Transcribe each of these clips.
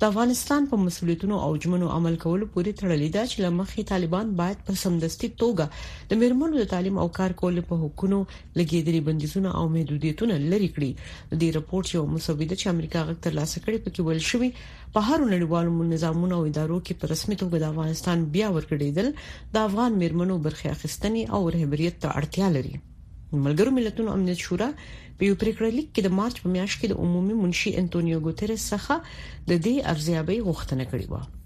د افغانستان په مسولیتونو او ژمنو عمل کولو پورې تړلې ده چې لمخې طالبان باید په سمدستي توګه د میرمنو د تعلیم او کار کولو په حقوقو لګیدلي بندیزونه او محدودیتونه لري کړي د دې رپورت یو مسوده چې امریکا غږ تر لاسه کړي پکې ویل شوی په هر نړیوالو نظامونو او ادارو کې په رسمي توګه د افغانستان بیا ورګړیدل د افغان میرمنو برخه اخیستنې او رهبریت ته اړتیا لري ملګرو ملتونو امنیت شورا په یو پریکړه لیک کې د مارچ په میاشت کې د عمومي منشي انټونیو ګوتریس څخه د دې ارزیابي غوښتنه کړې و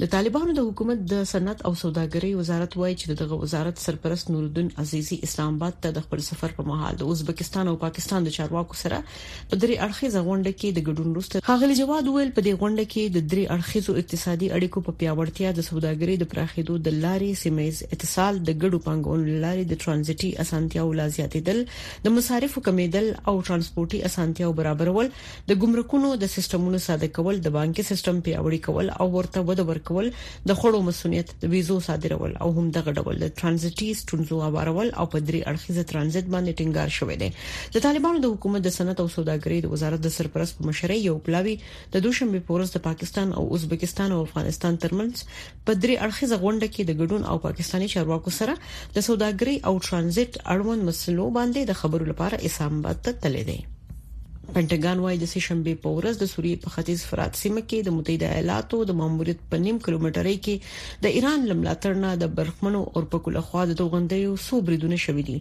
د طالبانو د حکومت د صنعت او سوداګرۍ وزارت وایي چې دغه وزارت سرپرست نورالدین عزیزي اسلام آباد ته د خپل سفر په مهال د ازبکستان او پاکستان د چارواکو سره په درې اړخیزه غونډه کې د ګډون وروسته ښاغلي جواد ویل په دې غونډه کې د درې اړخیزو اقتصادي اړیکو په پیاوړتیا د سوداګرۍ د پراخېدو د لارې سیمایز اتصال د ګډو پنګونو لارې د ترانزیټي اسانتیاو لا زیاتېدل د مصارفو کمیدل او ترانسپورتي اسانتیاو برابرول، د ګمرکونو د سیستمونو ساده کول، د بانکي سیستم پیاوړي کول او ورته وده ورکول، د خوړو مصونیت، د ویزو صادرول او هم دغه ډول د ترانزیټي ستونزو اوارول او په درې اړخیزه ترانزیت باندې ټینګار شوی دی. د طالبانو د حکومت د صنعت او سوداګرۍ د وزارت د سرپرست په مشرۍ یو پلاوي د دوشنبې په ورځ د پاکستان او ازبکستان او افغانستان ترمنځ په درې اړخیزه غونډه کې د ګډون او پاکستاني چارواکو سره د سوداګرۍ او ترانزیت اړوند مسلو باندې د خبرو لپاره اسلام آباد ته تللی دی پنټاګان وايي د سې شنبه په ورځ د سوریې په ختیځ فرات سیمه کې د متحده ایالاتو د ماموریت په نیم کیلومترۍ کې د ایران لملاتړ نه د برخمنو اورپکو لخوا د توغندیو سو بریدونه شوې دي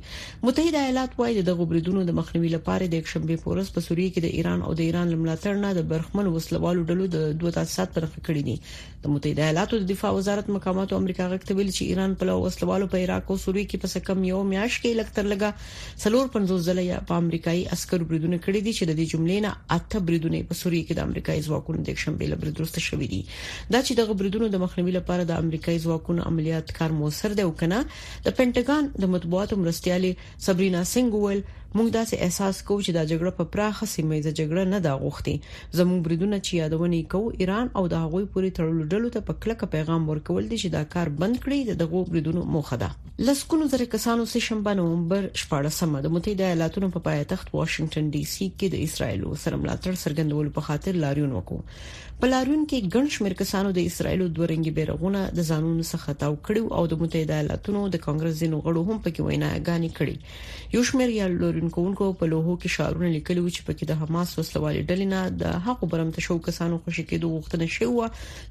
متحده ایالات وايي د دغو بریدونو د مخنیوي لپاره د یک شنبه په ورځ په سوریې کې د ایران او د ایران لملاتړ نه د برخمنو وسلوالو ډلو د دوه تاسیسات پرخه کړې دي د متحده ایالاتو د دفاع وزارت مقاماتو امریکا غږ ته ویل چې ایران په لو وسلوالو په عراق او سوریه کې په سکم یو میاش کې لکتر لګا سلور 50 ځله یا په امریکایي عسکر بریدونه کړی دي چې د دې جملې نه اته بریدونه په سوریه کې د امریکایي ځواکونو د شنبې لبر درسته شوې دي دا چې دغه بریدونو د مخنیوي لپاره د امریکایي ځواکونو عملیات کار موثر دی او کنه د پنټاګون د مطبوعاتو مرستيالي سبرینا سینګ وویل، موږ داسې احساس کوو چې دا جګړه په پراخه سیمه ییزه جګړه نه ده غوښتې. زموږ بریدونه چې یادونه یې کوو، ایران او د هغوی پورې تړلو ډلو ته په کلکه پیغام ورکول دي چې دا کار بند کړي، د دغو بریدونو موخه ده. لسګونو زره کسانو سه شنبه نومبر شپاړس مه، د متحده ایالاتونو په پایتخت واشنګټن ډي سي کې د اسرائیلو سره ملاتړ څرګندولو په خاطر لاریون وکړ. په لاریون کې ګڼ شمېر کسانو د اسرایل دوه رنګي بیرغونه د ځانونو څخه تاو کړي او د متحده ایالاتونو د کانګرس ځینو غړو هم پکې ویناګانې کړي یو شمېر یا لورینکونکو په لوهو کې شعارونه لیکلي و چې پکې د حماس وسلوالې ډلې نه د هغو برمته شو کسانو خوشی کېدو غوښتنه شوې و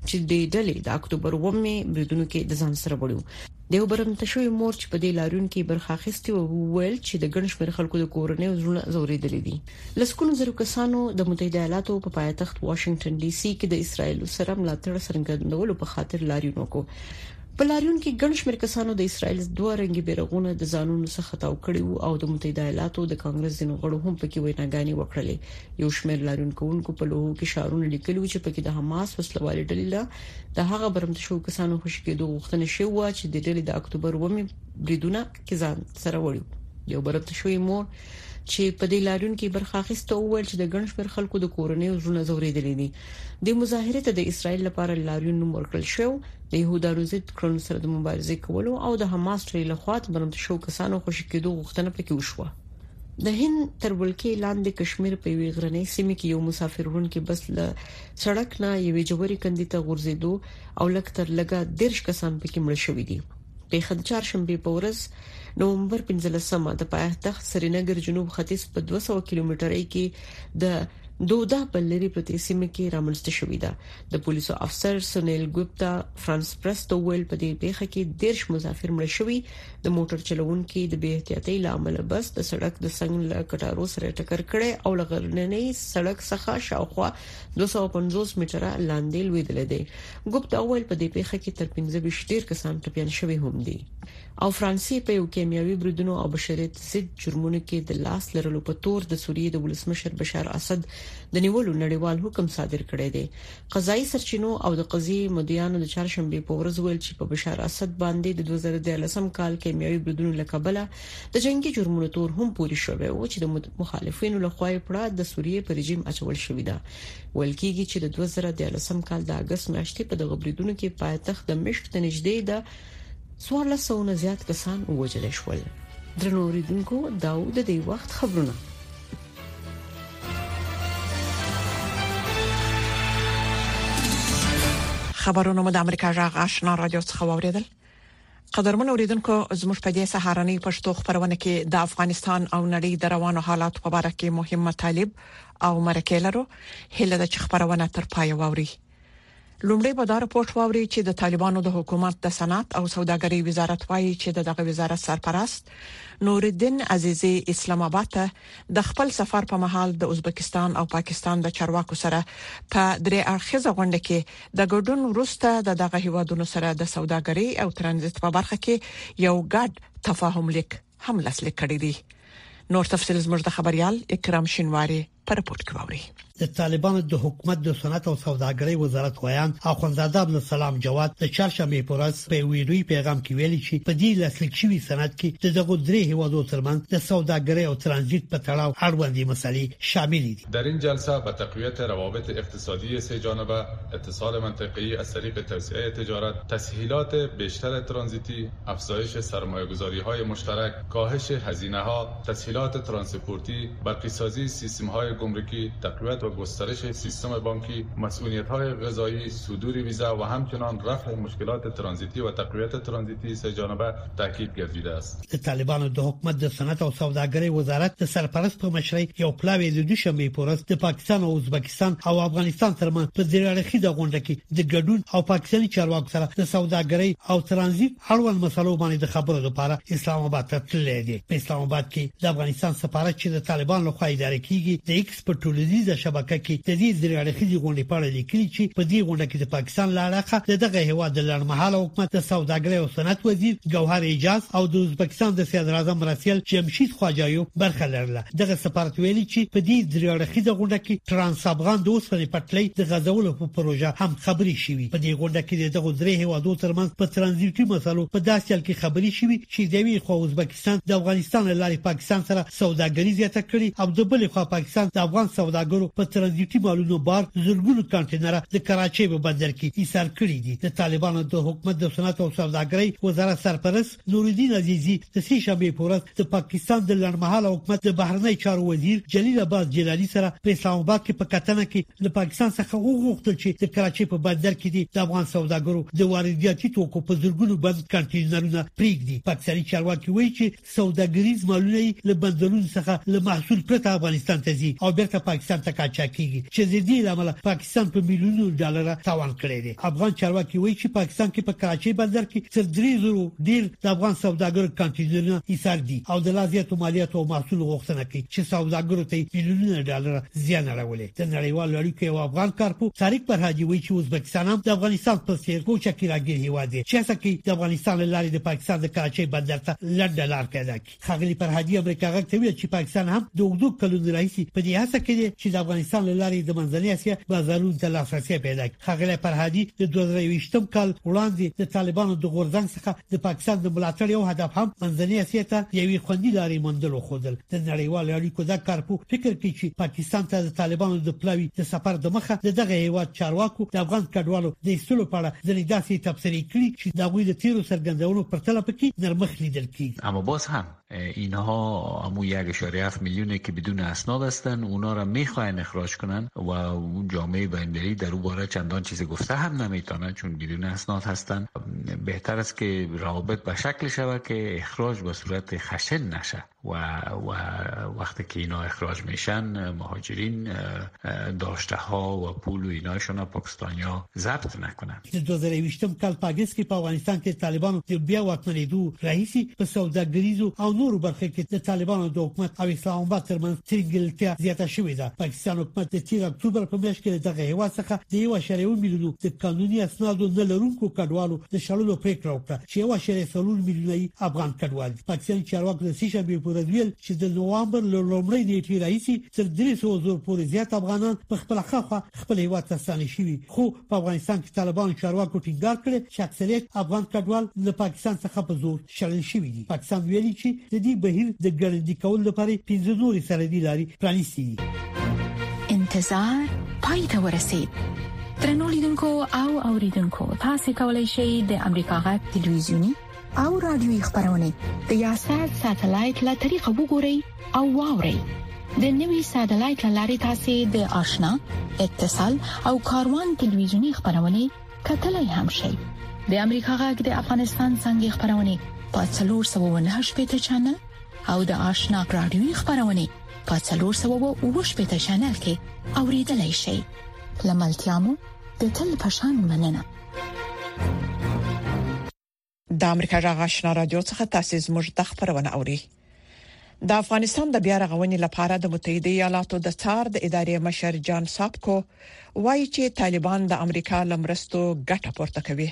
چې د ډلې د اکتوبر ومه بریدونو کې د ځان سره وړو د یو برمته شوی مور چې په دې لاریون کې برخه اخیستې و ویل چې د ګڼ شمېر خلکو د کورنۍ زړونه زوریدل دي لسکونو زرو کسانو د متحده ایالاتو په پایتخت واشنگټن ډي سي کې د اسرایل سره ملاتړ څرګندولو په خاطر لاریون وکړ په لاریون کې ګڼ شمېر کسانو د اسرایل دوه رنګي بیرغونه د ځانونو څخه تاو کړي او د متحده ایالاتو د کانګرس ځینو غړو هم پکې ویناګانې وکړلې یو شمېر لاریون کوونکو په لوهو کې شعارونه لیکلي چې پکې د حماس وسلوالې ډلې له د هغه برمته شو کسانو خوشی کېدو غوښتنه شوې و چې د ډلې د اکتوبر ومه بریدونه کې ځان سره وړي یو برمته شوې مور چې په دې لاریون کې برخه اخیسته او ویل چې د ګڼ شمېر خلکو د کورنۍ زړونه زوریدلې دي د مظاهره ته د اسرایل لپاره لاریون نوم ورکړل شو د يهودانو ضد کړنو سره د مبارزې کولو او د حماس ټری لخوا د برمته شو کسانو خوشی کېدو غوښتنه پکې وشوه د هند تر ولکې لاندې کشمیر په وی غرنۍ سیمه کې یو مسافر وړونکي بس له سړک نه یوې جوړې کندې ته غورځېدو او لږ تر لږه 13 کسان پکې مړ شوې دي پیښه د چهارشنبه په ورځ نومبر 15مه د پایتخت سرینګر جنوب ختیځ په 200 کیلومترۍ کې د دودا په لری پرتې سیمه کې رامنځته شوې ده د پولیسو افسر سنیل ګپتا فرانس پرس ته ویل په دې پیښه کې 13 مسافر مړ شوي د موټر چلوونکي د بې احتیاطۍ لامل بس د سړک د څنګ له کټارو سره ټکر کړي او لغرننې سړک څخه شاوخوا 250 متره لاندې لویدل دي ګوپتا ویل په دې پیښه کې تر 15 ډیر کسان ټپيان شوي هم دي او فرانسې په یو کیمیاوي بریدونو او بشریت ضد جرمونو کې د لاس لرلو په تور د سوریې د ولسمشر بشار اسد د نیولو نړیوال حکم صادر کړی دی قضايي سرچینو او د قضیې مدعیانو د چهارشنبې په ورځ ویل چې په بشار اسد باندې د 2013 کال کیمیاوي بریدونو له کبله د جنگي جرمونو تور هم پوری شوی و چې د مخالفینو له خوا پړه د سوریې پر رژیم اچول شوې ده ویل کیږي چې د 2013 کال د اگست میاشتې په دغه بریدونو کې پایتخت د مشک ته نږدې د 1400 نه زیات کسان وژل شول درنو اوریدونکو دا د دې وخت خبرونه خبرونه مو د امریکا جغ آشنا رادیو څخه واوریدل قدرمن اوریدونکو زموږ په دې سهارنۍ پښتو خبرونه کې د افغانستان او نړۍ د روانو حالات په اړه کې مهم مطالب او مرکې لرو هله د خبرونه تر پای ووري لومړی به دا رپورت واوري چې د طالبانو د حکومت د صنعت او سوداګرۍ وزارت وایي چې د دغه وزارت سرپرست نورالدین عزیزي اسلام آباد ته د خپل سفر په مهال د ازبکستان او پاکستان د چارواکو سره په درې اړخیزه غونډه کې د ګډون وروسته د دغه هیوادونو سره د سوداګرۍ او ترانزیت په برخه کې یو ګډ تفاهم لیک هم لاسلیک کړی دی نور تفصيل زموږ د خبريال اکرام شینواری په رپورت کې ووري د طالبانو د حکومت د صنعت او سوداګرۍ وزارت ویاند اخوندزاده عبدالسلام جواد د چهارشنبه پر ورځ په ویډیوي پیغام کې ویلي چې په دې لاسلیک شوی صنعت کې د دغو درې هیوادو ترمنځ د سوداګرۍ او ترانزیت په تړاو اړوندې مسلې شاملې دي دریم جلسه به تقویت روابط اقتصادی سه جانبه اتصال منطقی از طریق توسعه تجارت تسهیلات بیشتر ترانزیتی افزایش های مشترک کاهش هزینه‌ها تسهیلات ترانسپورتی سیستم های گمرکی تقویت و گسترش سیستم بانکی مسئولیت های غذایی صدور ویزا و همچنان رفع مشکلات ترانزیتی و تقویت ترانزیتی سه جانبه تاکید ګرځیده است. د طالبانو د حکومت د صنعت او سوداګرۍ وزارت د سرپرست په مشرۍ یو پلاوی د دوشنبې په ورځ د پاکستان او ازبکستان او افغانستان ترمنځ په درې اړخیزه غونډه کې د ګډون او پاکستاني چارواکو سره د سوداګرۍ او ترانزیت اړوند مسلو باندې د خبرو لپاره اسلام اباد ته تللی دی. په اسلام اباد کې د افغانستان سفارت چې د طالبانو لخوا اداره کیږي د ایکس په ټولنیزه شبکه کې د دې درې اړخیزې غونډې په اړه لیکلي چې په دې غونډه کې د پاکستان له اړخه د دغه هېواد د لنډمهاله حکومت د سوداګرۍ او صنعت وزیر ګوهر اعجاز او د ازبکستان د صدراعظم مرستیال جمشید خواجایو برخه لرله دغه سفارت ویلي چې په دې درې اړخیزه غونډه کې ترانس افغان د اوسپنې پټلۍ د غځولو په پروژه هم خبرې شوې په دې غونډه کې د دغه درې هېوادو ترمنځ په ترانزیټي مسلو په داسې حال کې خبرې شوې چې د یوې خوا ازبکستان د افغانستان له لارې پاکستان سره سوداګري زیاته کړې او د بلې خوا پاکستان د افغان سوداګرو په ترانزیټي مالونو بار زرګونو کانټینره د کراچۍ په بندر کې ایسار کړي دي د طالبانو د حکومت د صنعت او سوداګرۍ وزارت سرپرست نورالدین عزیزي د سې شنبې په ورځ د پاکستان د لړمحاله حکومت د بهرنی چارو وزیر جلیل عباس جلالی سره په اسلام آباد کې په کتنه کې له پاکستان څخه وغوښتل چې د کراچۍ په بندر کې د افغان سوداګرو د وارداتي توکو په زرګونو بند کانټینرونه پریږدي پاکستاني چارواکي وایي چې سوداګریز مالونه له بندرونو څخه له محصول پرته افغانستان ته ځي او بیرته پاکستان ته کاچا کیږي چې د دې لامل پاکستان په میلیونو ډالر تاوان کړی دی افغان چارواکي وایي چې پاکستان کې په کراچۍ بندر کې تر 3000 ډیر د افغان سوداګرو کانټینرونه ایثار دي او د لا زیاتو مالیاتو او محصول غوښتنه کوي چې سوداګرو ته میلیونونه ډالر زیان اړوي دی د نړیوالو اړیکو یو افغان کارپوه طارق پرهادي وایي چې ازبکستان هم د افغانستان په څیر کوچه کې راګیر هیواد دی چې هڅه کوي د افغانستان له لارې د پاکستان د کراچۍ بندر ته لنډه لار پیدا کړي ښاغلي پرهادي امریکا غږ ته ویل چې پاکستان هم د اوږدو کلونو راهیسې په دې هڅه کې دی چې د افغانستان له لارې د منځنۍ اسیا بازارونو ته لاسرسی پیدا کړي ښاغلي پرهادي د 2020 کال وړاندې د طالبانو د غورځنګ څخه د پاکستان د ملاتړ یو هدف هم منځنۍ اسیا ته یوې خوندي لارې موندلو خودل د نړیوال اړیکو د کارپو فکر کوي چې پاکستان ته د طالبانو د پلاوي د سفر د مخه د دغه هیواد چارواکو د افغان کډوالو د ایستلو په اړه ځینې داسې تبصرې کړي چې د غوي د تیرو څرګندونو پرتله پکې نرمخ لیدل کیږي اما باز هم اینها همو یک اشاره هفت میلیونه که بدون اسناد هستن اونا را میخواین اخراج کنن و اون جامعه بندری در او باره چندان چیز گفته هم نمیتونن چون بدون اسناد هستن بهتر است که روابط به شکل شود که اخراج به صورت خشن نشه و, وقتی که اینا اخراج میشن مهاجرین داشته ها و پول و را پاکستانیا ضبط نکنن د 2020م کال په اگست کې په افغانستان کې طالبانو د بیا واکمنېدو راهیسي په سوداګریزو او نورو برخو کې د طالبانو د حکومت او اسلام آباد ترمنځ ترنګلتیا زیاته شوې ده پاکستان حکومت د 13 اکتوبر په میاشت کې دغه هیواد څخه د 1.1 میلیونو د قانوني اسنادو نه لرونکو کډوالو د شړلو پریکړه وکړه چې 1.3 میلیونه افغان کډوال دي پاکستان چارواکو د سې شنبه په ورځ ویل چې د نوامبر له لومړۍ نیټې راهیسي تر 300 زر پورې زیات افغانان په خپل خاخه خپل هیواد ته ستانه شوي خو په افغانستان کې طالبانو چارواکو ټینګار کړی چې اکثریت افغان کډوال له پاکستان څخه په زور شړل شوي دي پاکستان ویلي چې د دې بهیر د ګړندي کولو لپاره پنځه نورې سرحدي لارې پرانیستې دي انتظار پای ته ورسید ترنو لیدونکو او اوریدونکو تاسو کولی شئ د امریکا غا ټلویزیونی او رادیوي خبرونه د یاشر ساتلایت له طریقو وګورئ او واورئ د نوي ساتلایت لارې تاسو د آشنا اتصال او کاروان ټلویزیونی خبرونه کتلای هم شئ د امریکا غږ د افغانستان څنګه خبرونه په 398 پټ چنل او د آشنا رادیوي خبرونه په 398 پټ چنل کې اوریدلای شئ لملتيامو د تل پشان مننه د امریکا جغ آشنا رادیو څخه تاسو زموږ د خبرونه اوري د افغانستان د بیا رغونې لپاره د متحده ایالاتو د څار د ادارې مشر جان ساپکو وایي چې طالبان د امریکا لمرستو ګټه پورته کوي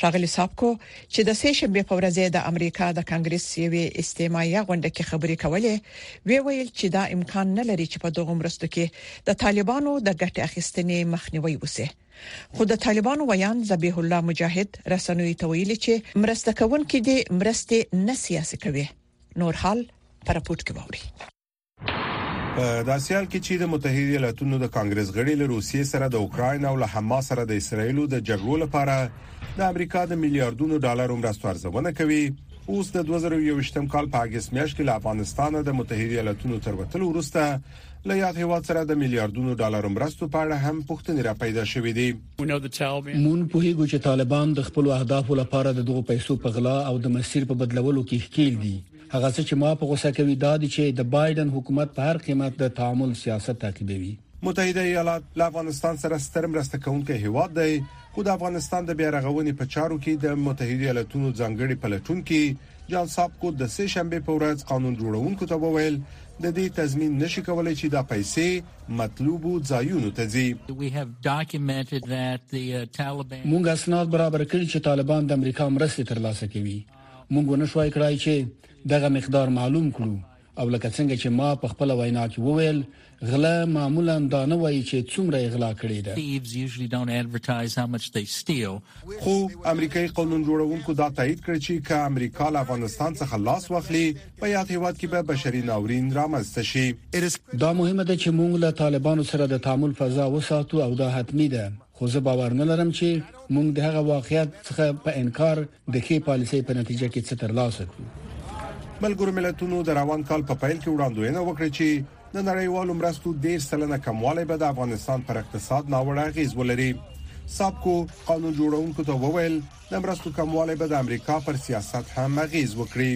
شاغلی ساپکو چې د سې شنبه په ورځ د امریکا د کانګرس یوې استماعیه غونډه کې خبرې کولې وی ویل چې دا امکان نه لري چې په دغه مرستو کې د طالبانو د ګټه اخیستنې مخنیوي وسی خو د طالبانو ویاند ذبیح الله مجاهد رسنیو ته ویلي چې مرسته کوونکي دې مرستې نه سیاسي کوي نور حال پر راپورټ کې ووري په داسې حال کې چې د متحده ایالاتونو د کانګرس غړي له روسیې سره د اوکرين او له حماس سره د اسرایل د جګړو لپاره د امریکا د میلیارډونو ډالرو مرستو ارزونه کوي اوس د 2021م کال په اگست میاشت کې له افغانستانه د متحده ایالاتونو تر وتلو وروسته له یاد هیواد سره د میلیاردونو ډالرو مرستو په اړه هم پوښتنې را پیدا شوې دي. مونږ پوهیږو چې طالبان د خپلو اهدافو لپاره د دغو پیسو په غلا او د مسیر په بدلولو کې ښکیل دي. هغه څه چې ما په غوسه کوي دا دي چې د بایډن حکومت په هر قیمت د تعامل سیاست تعقیبوي. متحده ایالات له افغانستان سره ستر مرسته کوونکی هیواد دی، خو د افغانستان د بیارغونې په چارو کې د متحدو ایالتونو ځانګړي پلټونکي جان ساپکو د سه شنبې په ورځ قانون جوړونکو ته وویل د دې تضمین نشي کولای چې دا پیسې مطلوبو ځایونو ته ځي مونږ اسناد برابر کړي چې طالبان د امریکا مرستې ترلاسه کوي مونږ ونه شوای کړای چې دغه مقدار معلوم کړو او لکه څنګه چې ما په خپل وینا کې وویل غله معمولا دا نه وایي چې څومره یې غلا کړې ده خو امریکایي قانون جوړونکو دا تایید کړ چې که امریکا له افغانستان څخه لاس واخلي په یاد هیواد کې به بشري ناورین رامنځته شي دا مهمه ده چې موږ له طالبانو سره د تعامل فضا وساتو او دا حتمی ده خو زه باور نه لرم چې موږ د هغه واقعیت څخه په انکار د ښې پالیسۍ په نتیجه کې څه ترلاسه کړو. ملګرو ملتونو د روان کال په پیل کې وړاندوینه وکړه چې د نړیوالو مرستو 13 سلنه کموالی به د افغانستان پر اقتصاد ناوړه اغیز ولري سابکو قانون جوړونکو ته وویل د مرستو کموالی به د امریکا پر سیاست هم اغیز وکړي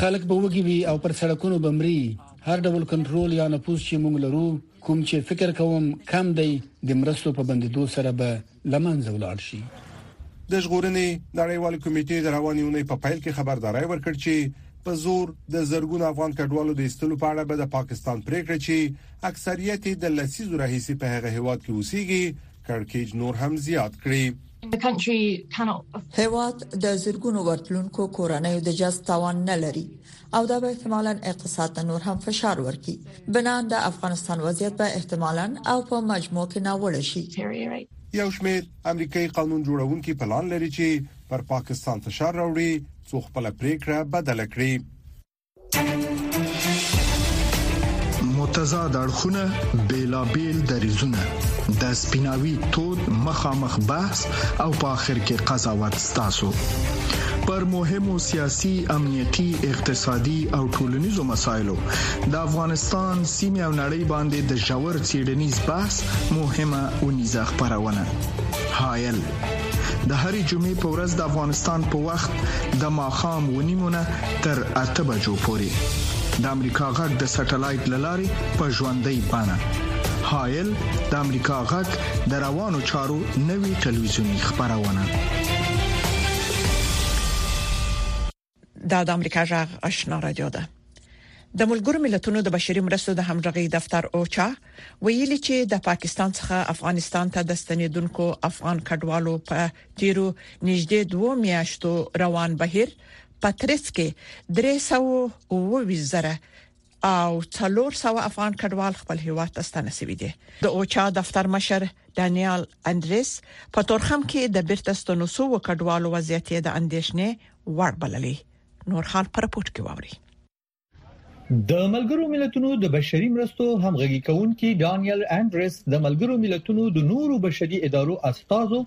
خلک به وږي وي او پر سړکونو به مري هر ډول کنټرول یا نفوذ چې موږ لرو کوم چې فکر کوم کم دی د مرستو په بندیدو سره به له منځه ولاړ شي. د ژغورنې نړیوال کمیټې د روانې اونۍ په پیل کې خبرداری ورکړ چې په زور د زرګونو افغان کډوالو د ایستلو په اړه به د پاکستان پریکړه چې اکثریت یې د لسیزو راهیسې په هغه هیواد کې اوسېږي کړکېچ نور هم زیات کړي هیواد د زرګونو ورتلونکو کورنۍ د جذب توان نه لري او دا به احتمالا اقتصاد ته نور هم فشار ورکړي بنا د افغانستان وضعیت به احتمالا او په مجموع کې ناوړه شي یو شمیر امریکایي قانون جوړونکي پلان لري چې پر پاکستان فشار راوړي څو خپل پریکړه بدل کړي متضاد اړخونه بیلابیل دریزونه د سپیناوي تود مخامخ بحث او په اخر کې قضاوت ستاسو پر مهمو سیاسي، امنیتي، اقتصادي او ټولنیزو مسایلو د افغانستان سیمه او نړۍ باندې د ژور چیډنیز بحث مهمه اونیزه خبرونه هایل د هرې جمعې په ورځ د افغانستان په وخت د ماخام ونیمونه تر اته بجو پورې د امریکا غږ د سټلایټ لارې په ژوندۍ بانه هایل د امریکا غږ د روانو چارو نوی ټلویزیونی خبرونه دا د امریکا جغ آشنا رادیو ده د ملګرو ملتونو د بشري مرستو د همغږي دفتر اوچا ویلي چې د پاکستان څخه افغانستان ته د ستنیدونکو افغان کډوالو په تیرو نږدې دوه میاشتو روان بهیر پاتریس کې 320 زره او 400 افغان کډوال خپل هیواد ته ستنه شوی دي د اوچا دفتر مشر دانیال اندریس په تورخم کې د بیرته ستنو سو کډوالو وضعیت د اندیشنې وړ بللی نور حال پر پورت کې ووري د ملګرو ملتونو د بشري مرستو همغږي کونکي ډانیل انډریس د ملګرو ملتونو د نورو بشري ادارو استادو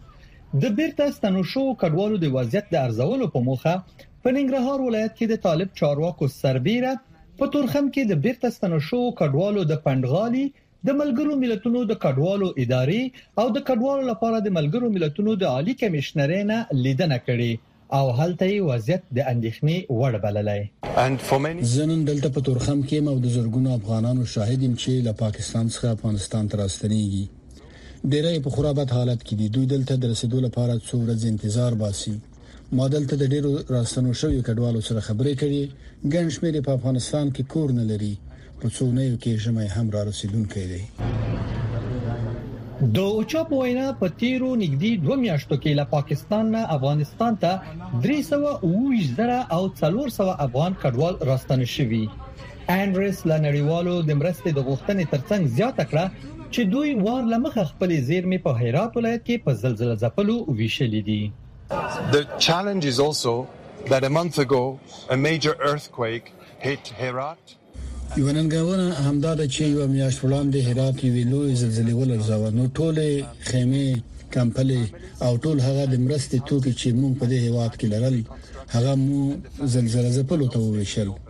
د بیرته ستنو شو کډوالو د وضعیت د ارزولو په موخه په ننګرهار ولایت کې د طالب چارواکو سربېره په تورخم کې د بیرته ستنو شوو کډوالو د پندغالي د ملګرو ملتونو د کډوالو ادارې او د کډوالو لپاره د ملګرو ملتونو د عالی کمشنرۍ نه لیدنه کړې او هلته یې وضعیت د اندېښنې وړ بللی زنن دلته په تورخم کې مو د زرګونو افغانانو شاهد يم چې له پاکستان څخه افغانستان ته راستنیږي ډیری په خورا بد حالت کې دي دوی دلته د رسیدو لپاره څو ورځې انتظار باسي ما دلته د ډیرو راستنو شویو کډوالو سره خبرې کړي، ګڼ شمیر یې په افغانستان کې کور نه لري، په څو اونیو کې ژمی هم را رسیدونکی دی. د اوچا په وینا، په تیرو نږدې دوه میاشتو کې له پاکستان نه افغانستان ته درې سوه او اووه ویشت زره او څلور سوه افغان کډوال راستانه شوي. انډریس له نړیوالو د مرستې د غوښتنې ترڅنګ زیاته کړه چې دوی وار لمخه خپلې زیرمې په هرات ولایت کې په زلزلې ځپلو ویشلې دي The challenge is also that a month ago a major earthquake hit Herat یو ننګونه همدا ده چې یو میاشت وړاندې هرات یو لوی زلزلې ولرزاوه نو ټولې خیمه کمپلې او ټول هغه د مرستې توکي چې موږ په دې هیواد کې لرل هغه مو زلزلې ځپلو ته وویشل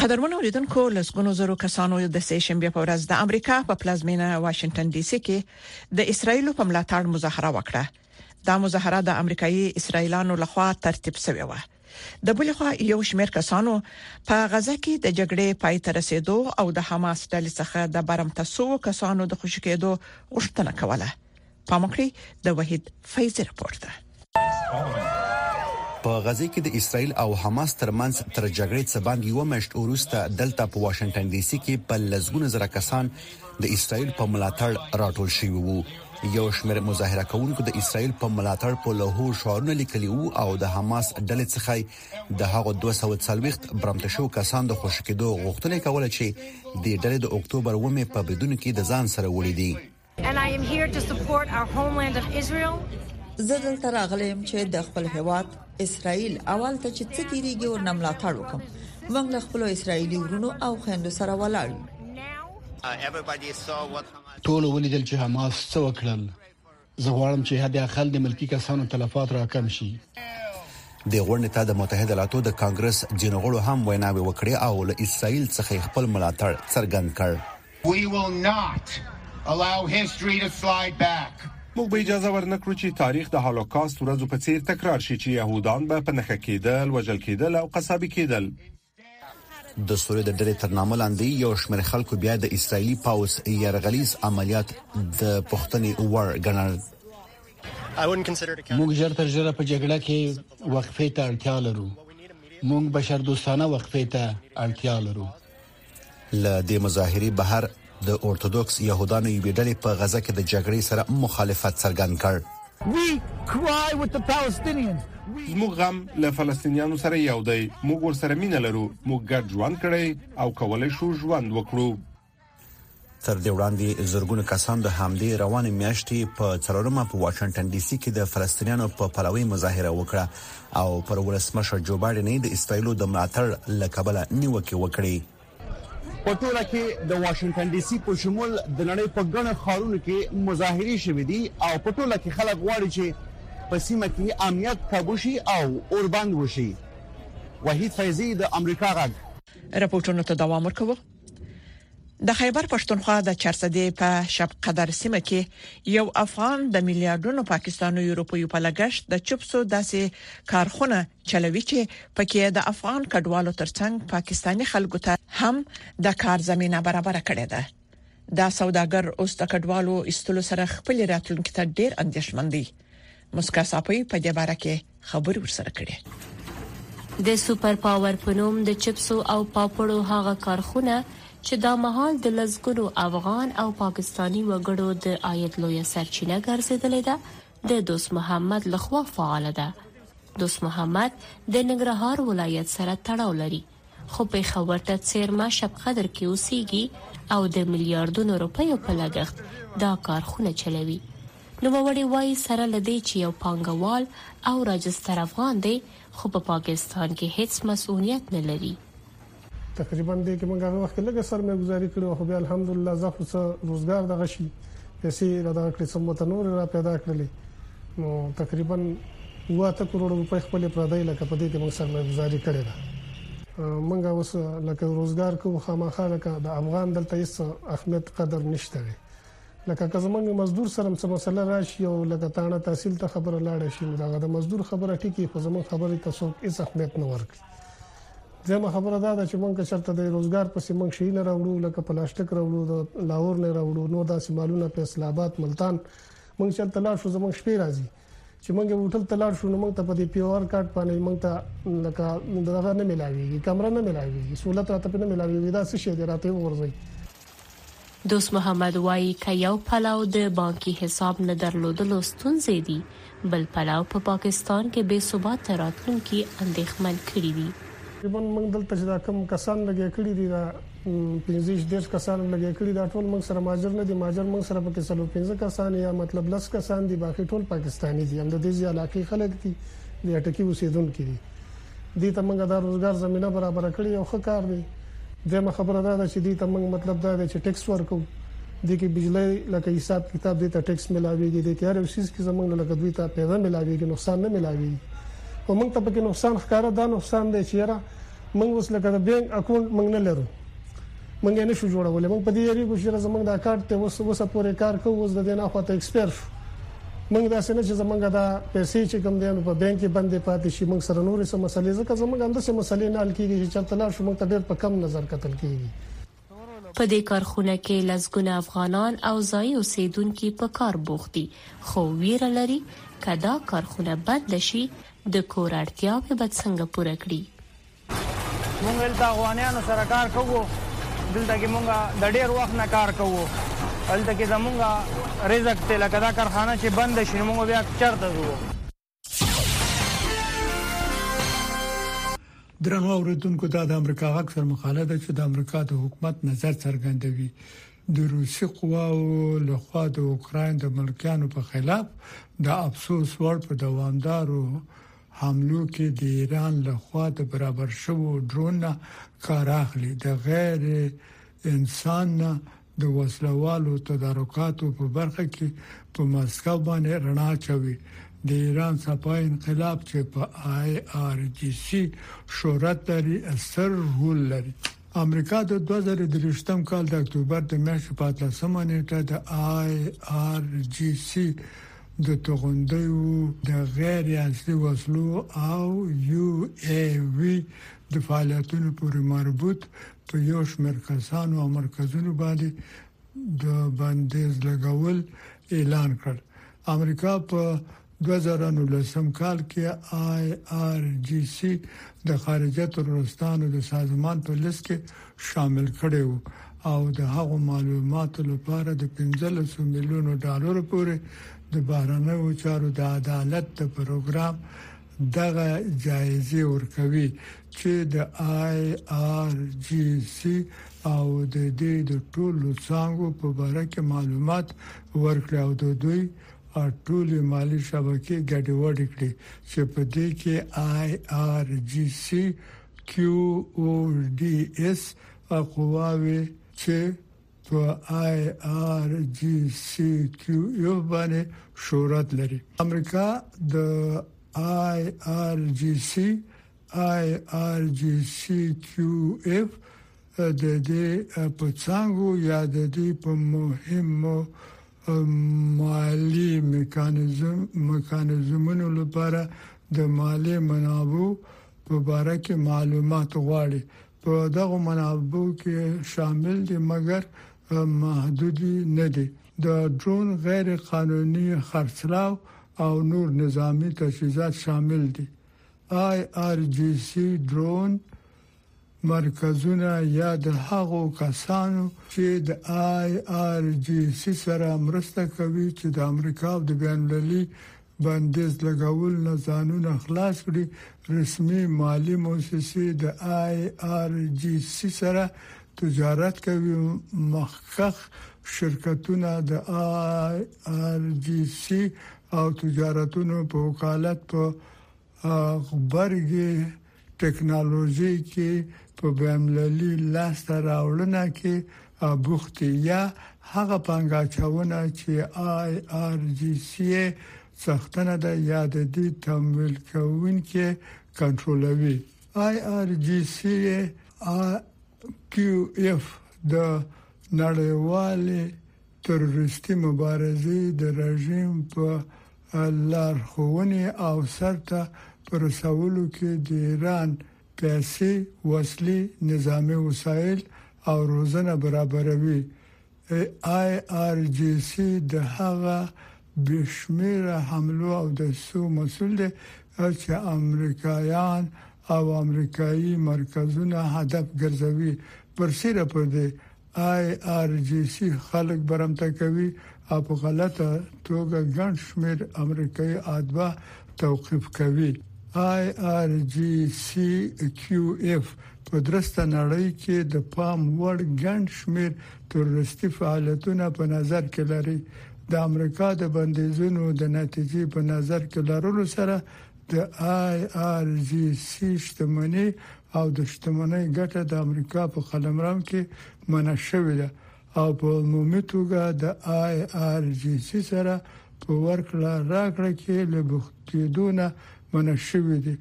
قدرمن اوریدونکو لسګونو زرو کسانو د سې شنبه په ورځ د امریکا په پلازمینه واشنگټن ډي سي کې د اسرایل په ملاتړ مظاهره وکړه دا مظاهره د امریکایي اسرایلانو لخوا ترتیب شوې و د بل خوا یو شمېر کسانو په غزه کې د جګړې پای ته رسیدو او د حماس ډلې څخه د برمته سو کسانو د خوشی کېدو غوښتنه کوله پامکړی د وحید فیض رپورت ده په غزه کې د اسرایل او حماس ترمنځ تر جګړې څه باندې یو میاشت وروسته دلته په واشنگټن ډي سي کې په لسګونه زره کسان د اسرایل په ملاتړ راټول شوي وو یو شمېر مظاهره کوونکو د اسرایل په ملاتړ په لوهو شعارونه لیکلي وو او د حماس ډلې څخه د هغو 240 برمته شو کسان د خوشکېدو غوښتنه کوله چې د ډلې د اکتوبر ومه په بدون کې د ځان سره وړي دي زه دلته راغلی یم چې د خپل هیواد اسرائیل اول ته چې څه تیریږي او نملاتړ وکم موږ له خپل اسرائیلی ورونو او خويندو سره ولاړ ټول ولیدل چې حماس څه وکړل زه غواړم چې حد اقل د ملکی کسانو تلفات راکم شي د غونډې ته د متحده ایالاتو د کانګرس ځینو غړو هم ویناوي وکړې او له اسرایل څخه خپل ملاتړ څرګند کړ موږ به اجازه ورنه کړو چې تاریخ د هالوکاست ورځو په څیر تکرار شي چې یهودان به په نښه کیدل، وژل کیدل او قصابي کیدل. د سورې د ډلې تر نامه لاندې یو شمېر خلکو بیا د اسرایلی پوځ یرغلیز عملیات د پوښتنې وړ ګڼل. موږ ژر تر ژره په جګړه کې وقفې ته اړتیا لرو. موږ بشردوستانه وقفې ته اړتیا لرو. له دې مظاهري بهر د اورتودوکس يهودانو یوې ډلې په غزه کې د جګړې سره مخالفت څرګند کړ. زموږ غم له فلسطینیانو سره یو دی، موږ ورسره مینه لرو، موږ ګډ ژوند کړی او کولی شو ژوند وکړو. تر دې وړاندې زرګونه کسان د همدې روانې میاشتې په څلورمه په واشنگټن ډي سي کې د فلسطینیانو په پلوۍ مظاهره وکړه او پر ولسمشر جو بایډن د اسرایلو د ملاتړ لکبل نیوکه وکړي په ټوله کې د واشنگټن ډي سي په شمول د نړۍ په ګڼو ښارونو کې مظاهرې شوې دي او په ټوله کې خلک غواړي چې په سیمه کې امنیت قابو شي او اوربند وشي وحید فیضی د امریکا غږ رپورټونو ته دوام ورکوي د خیبر پښتونخوا د چارسدې په شب قدر سیمه کې یو افغان د میلیارډونو پاکستاني روپیو په لګښت د چپسو داسې کارخونه چلوي چې پکې د افغان کډوالو ترڅنګ پاکستاني خلکو ته هم د کار زمينه برابر کړې ده دا سوداګر اوس د کډوالو ایستلو سره خپل راتلونکي ته ډیر اندیشمن دي مسکا صافي په دې باره کې خبرې ورسره کړي. د سوپر پاور په نوم د چپسو او پاپړو هغه کارخونه چې دا مهال د لسګونو افغان او پاکستاني وګړو د عاید لویه سرچینه ګرځېدلې ده، د دوست محمد له خوا فعاله ده. دوست محمد د ننګرهار ولایت سره تړاو لري. خو پېښور ته څېرمه شب قدر کې اوسېږي او د میلیاردونو روپیو په لګښت دا کارخونه چلوي. نوموړې وايي، سره له دې چې یو پانګوال او راجستر افغان دی، خو په پاکستان کې هېڅ مصؤنیت نه لري. تقریباً دې کې موږ هغه وخت کې لږه سرمایه ګذاري کړې وه، خو بیا الحمدالله ځه خو څه روزګار دغه شي. پیسې یې را دغه کړې، څه ماته نورې را پیدا کړلې، نو تقریباً اووه اته کروړه روپۍ خپلې پردۍ لکه په دې کې موږ سرمایه ګذاري کړې ده. موږ اوس لکه روزګار کوو، خامخا لکه د افغان دلته هېڅ اهمیت، قدر نشته دی. لکه که زموږ مزدور سره هم څه مسله راشي او لکه تاڼه تحصیل ته خبره لاړه شي، نو د هغه د مزدور خبره ټیکي، خو زموږ خبرې ته څوک هېڅ اهمیت نه ورکړي. زموږ خبره دا ده چې موږ چرته د روزګار پسې موږ شي نه راوړو لکه پلاستیک راوړو د لاهور نه راوړو نو داسې مالونه په اسلام آباد ملتان موږ چرته لا شو زموږ شپې راځي چې موږ هوټل ته لاړ شو نو موږ ته په دې پیو آر کارت باندې موږ ته لکه دغه نه ملاويږي کمره نه ملاويږي سہولت راته نه ملاويږي دا څه شي دی راته ورځي دوست محمد وايي، که یو پلو د بانکي حساب نه درلودلو ستونزې دي، بل پلو په پاکستان کې بې ثباته راتلونکي اندېښمن کړي دي. تقریباً موږ دلته چې دا کوم کسان لګیا کړي دي دا پنځویشت دېرش کسان مو لګیا کړي دا ټول موږ سره مهاجر نه دي مهاجر موږ سره پکې څلور پنځه کسان یا مطلب لس کسان دي باقي ټول پاکستاني دي هم د دې ځای علاقې خلک دي د اټکي اوسېدونکي دي. دی ته موږ د روزګار زمينه برابر کړی او ښه کار دی دیمه خبره دا ده چې دی ته موږ مطلب دا دی چې ټیکس ورکو د کې بجلی لکه حساب کتاب د ته ټیکس ملاويږي د کې هر وسیس کې زمونږ لکه دوی ته پیدا ملاويږي نقصان نه ملاويږي او موږ ته پکې نقصان ښکاره دا نقصان دی چې را موږ اوس لکه د بانک اکاونټ موږ نه لرو موږ یې نشو جوړولی موږ په دې یریږو چې زموږ دا کارت ته اوس اوسه پورې کار کوو اوس د دې نه خواته ایکسپایر شو موږ داسې نه چې زمونږ دا پیسې چې کوم دی نو په بانک کې بندې پاتې شي موږ سره نورې سم مسلې ځکه زمونږ اندسه مسلې نه حل کیږي چې چرته لا شو موږ ته ډېر په کم نظر کتل کیږي په دې کارخونه کې لسګونه افغانان او ځایي اوسیدونکي په کار بوخت دي خو ویره لري که دا کارخونه بنده شي د کور اړتیاوې به څنګه پوره کړي مونږ دلته افغانانو سره کار کوو دلته کې مونږ د ډیر وخت نه کار کوو دلته کې زمونږ رزق ته لکه دا کارخانه چې بند شي مونږ بیا چرته ځو درنو اوریدونکو دا د امریکا غږ سر مقاله ده چې د امریکا د حکومت نظر څرګندوي د روسي قواو له خوا د اوکرين د ملکيانو په خلاف د افسوس وړ په دوامدارو حملو کې د ایران له خوا د برابر شوو ډرون نه کار اخلي د غیر انسان نه د وسلوالو تدارکاتو په برخه کې په مسکو باندې رڼا چوي د ایران صفای انقلاب چې په آی آر جی سي شهرت لري ستر رول لري امریکا د 2023م کال د اکتوبر د میاشتې په 13مه نیټه د آی آر جی سي د توغندیو د غیر اصلي وسلو او یو ای وي د فعالیتونو پورې مربوط په یو شمېر کسانو او مرکزونو باندې د بندیز لګول اعلان کړ. امریکا په 2019 کال کې آی ار جي سي د خارجه ترورستانو د سازمان په لست کې شامل کړی وو او د هغو معلوماتو لپاره د 15 میلیونو ډالر پورې د بهرنیو چارو د عدالت د پروګرام دغه جایزه ورکوي چې د آی آر جی سي او د دې د ټولو څنګه په اړه کې معلومات ورکړي او د دوی ټولې مالی شبکې ګډوډې کړې چې په دې کې آی آر جی سي QODS هغه قواوې چې په IRGCQF باندې شهرت لري امریکا د IRGC IRGCQF د دې په څنګه یا د دې په مهمو مالی میکانیزم میکانیزمونو لپاره د مالی منابعو په باره کې معلومات غواړي په دغه منابعو کې شامل دي مګر محدود نه دي د ډرون غیر قانوني خرڅلاو او نور نظامی تجهیزات شامل دي آی آر جی سی ډرون مرکزونه یا د هغو کسانو چې د آی آر جی سی سره مرسته کوي چې د امریکا او د بین المللي بندیز لګولو نه ځانونه خلاص کړي، رسمي مالي موسسې د آی ار جي سي سره تجارت کوي، مخکښ شرکتونه د آی ار جي سي او تجارتونو په وکالت په غبرګې، ټکنالوژي کې په بین المللي لاسته راوړنه کې بوخت دي یا هغه پانګه اچونه چې آی ار جي سي یې څښتنه ده یا د دې تمویل کوونکې کنټرولوي آی ار جي سي یې کیو ایف د نړیوالې تروریستي مبارزې د رژیم په لارښوونې او سرته په رسولو کې د ایران پیسې، وسلې، نظامي وسایل او روزنه برابروي. آی ار جي سي د هغه بې شمېره حملو او دسیسو مسؤل دی چې امریکایان او امریکایي مرکزونه هدف ګرځوي. برسېره پر دې، آی ار جی سی خلک برمته کوي او په غلطه توګه ګڼ شمېر امریکایي اتباع توقیف کوي. آی ار جی سی کیو ایف په درسته نړۍ کې د پام وړ ګڼ شمېر تروریستي فعالیتونه په نظر کې لري، د امریکا د بندیزونو د نتیجې په نظر کې لرلو سره د آی ار جی سی شتمني او د شتمنۍ ګټه د امریکا په قلمرو کې منع شوې ده او په عمومي توګه د آی آر جی سي سره په ورکړه راکړه کې له بوختېدو نه منع شوې دي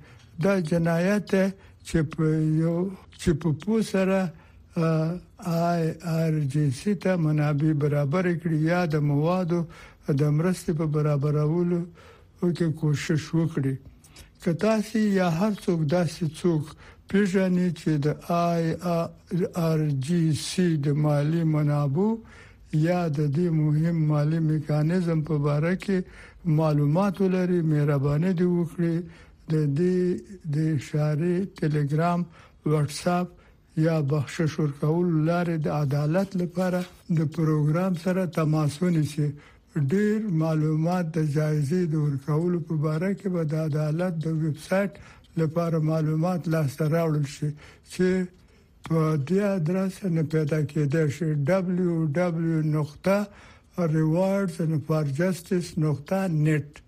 دا جنایت دی چې په یو چې په پو سره آی آر جی سي ته منابع برابر کړي یا د موادو د مرستې په برابرولو کې کوشش وکړي که تاسو یا هر څوک داسې څوک پیژني چې د آی ار جي سي د مالي منابعو یا د دې مهم مالي میکانیزم په باره کې معلومات ولري مهرباني دې وکړي د دې د اشارې تلګرام وټساپ یا بخشش ورکولو لارې د عدالت لپاره د پروګرام سره تماس ونیسي. ډیر معلومات د جایزې د ورکولو په باره کې به د عدالت د ویب سایټ لپاره معلومات لاسته راوړل شي چې په دې ادرس نه پیدا کیدای شي www. rewardsandforjustice.net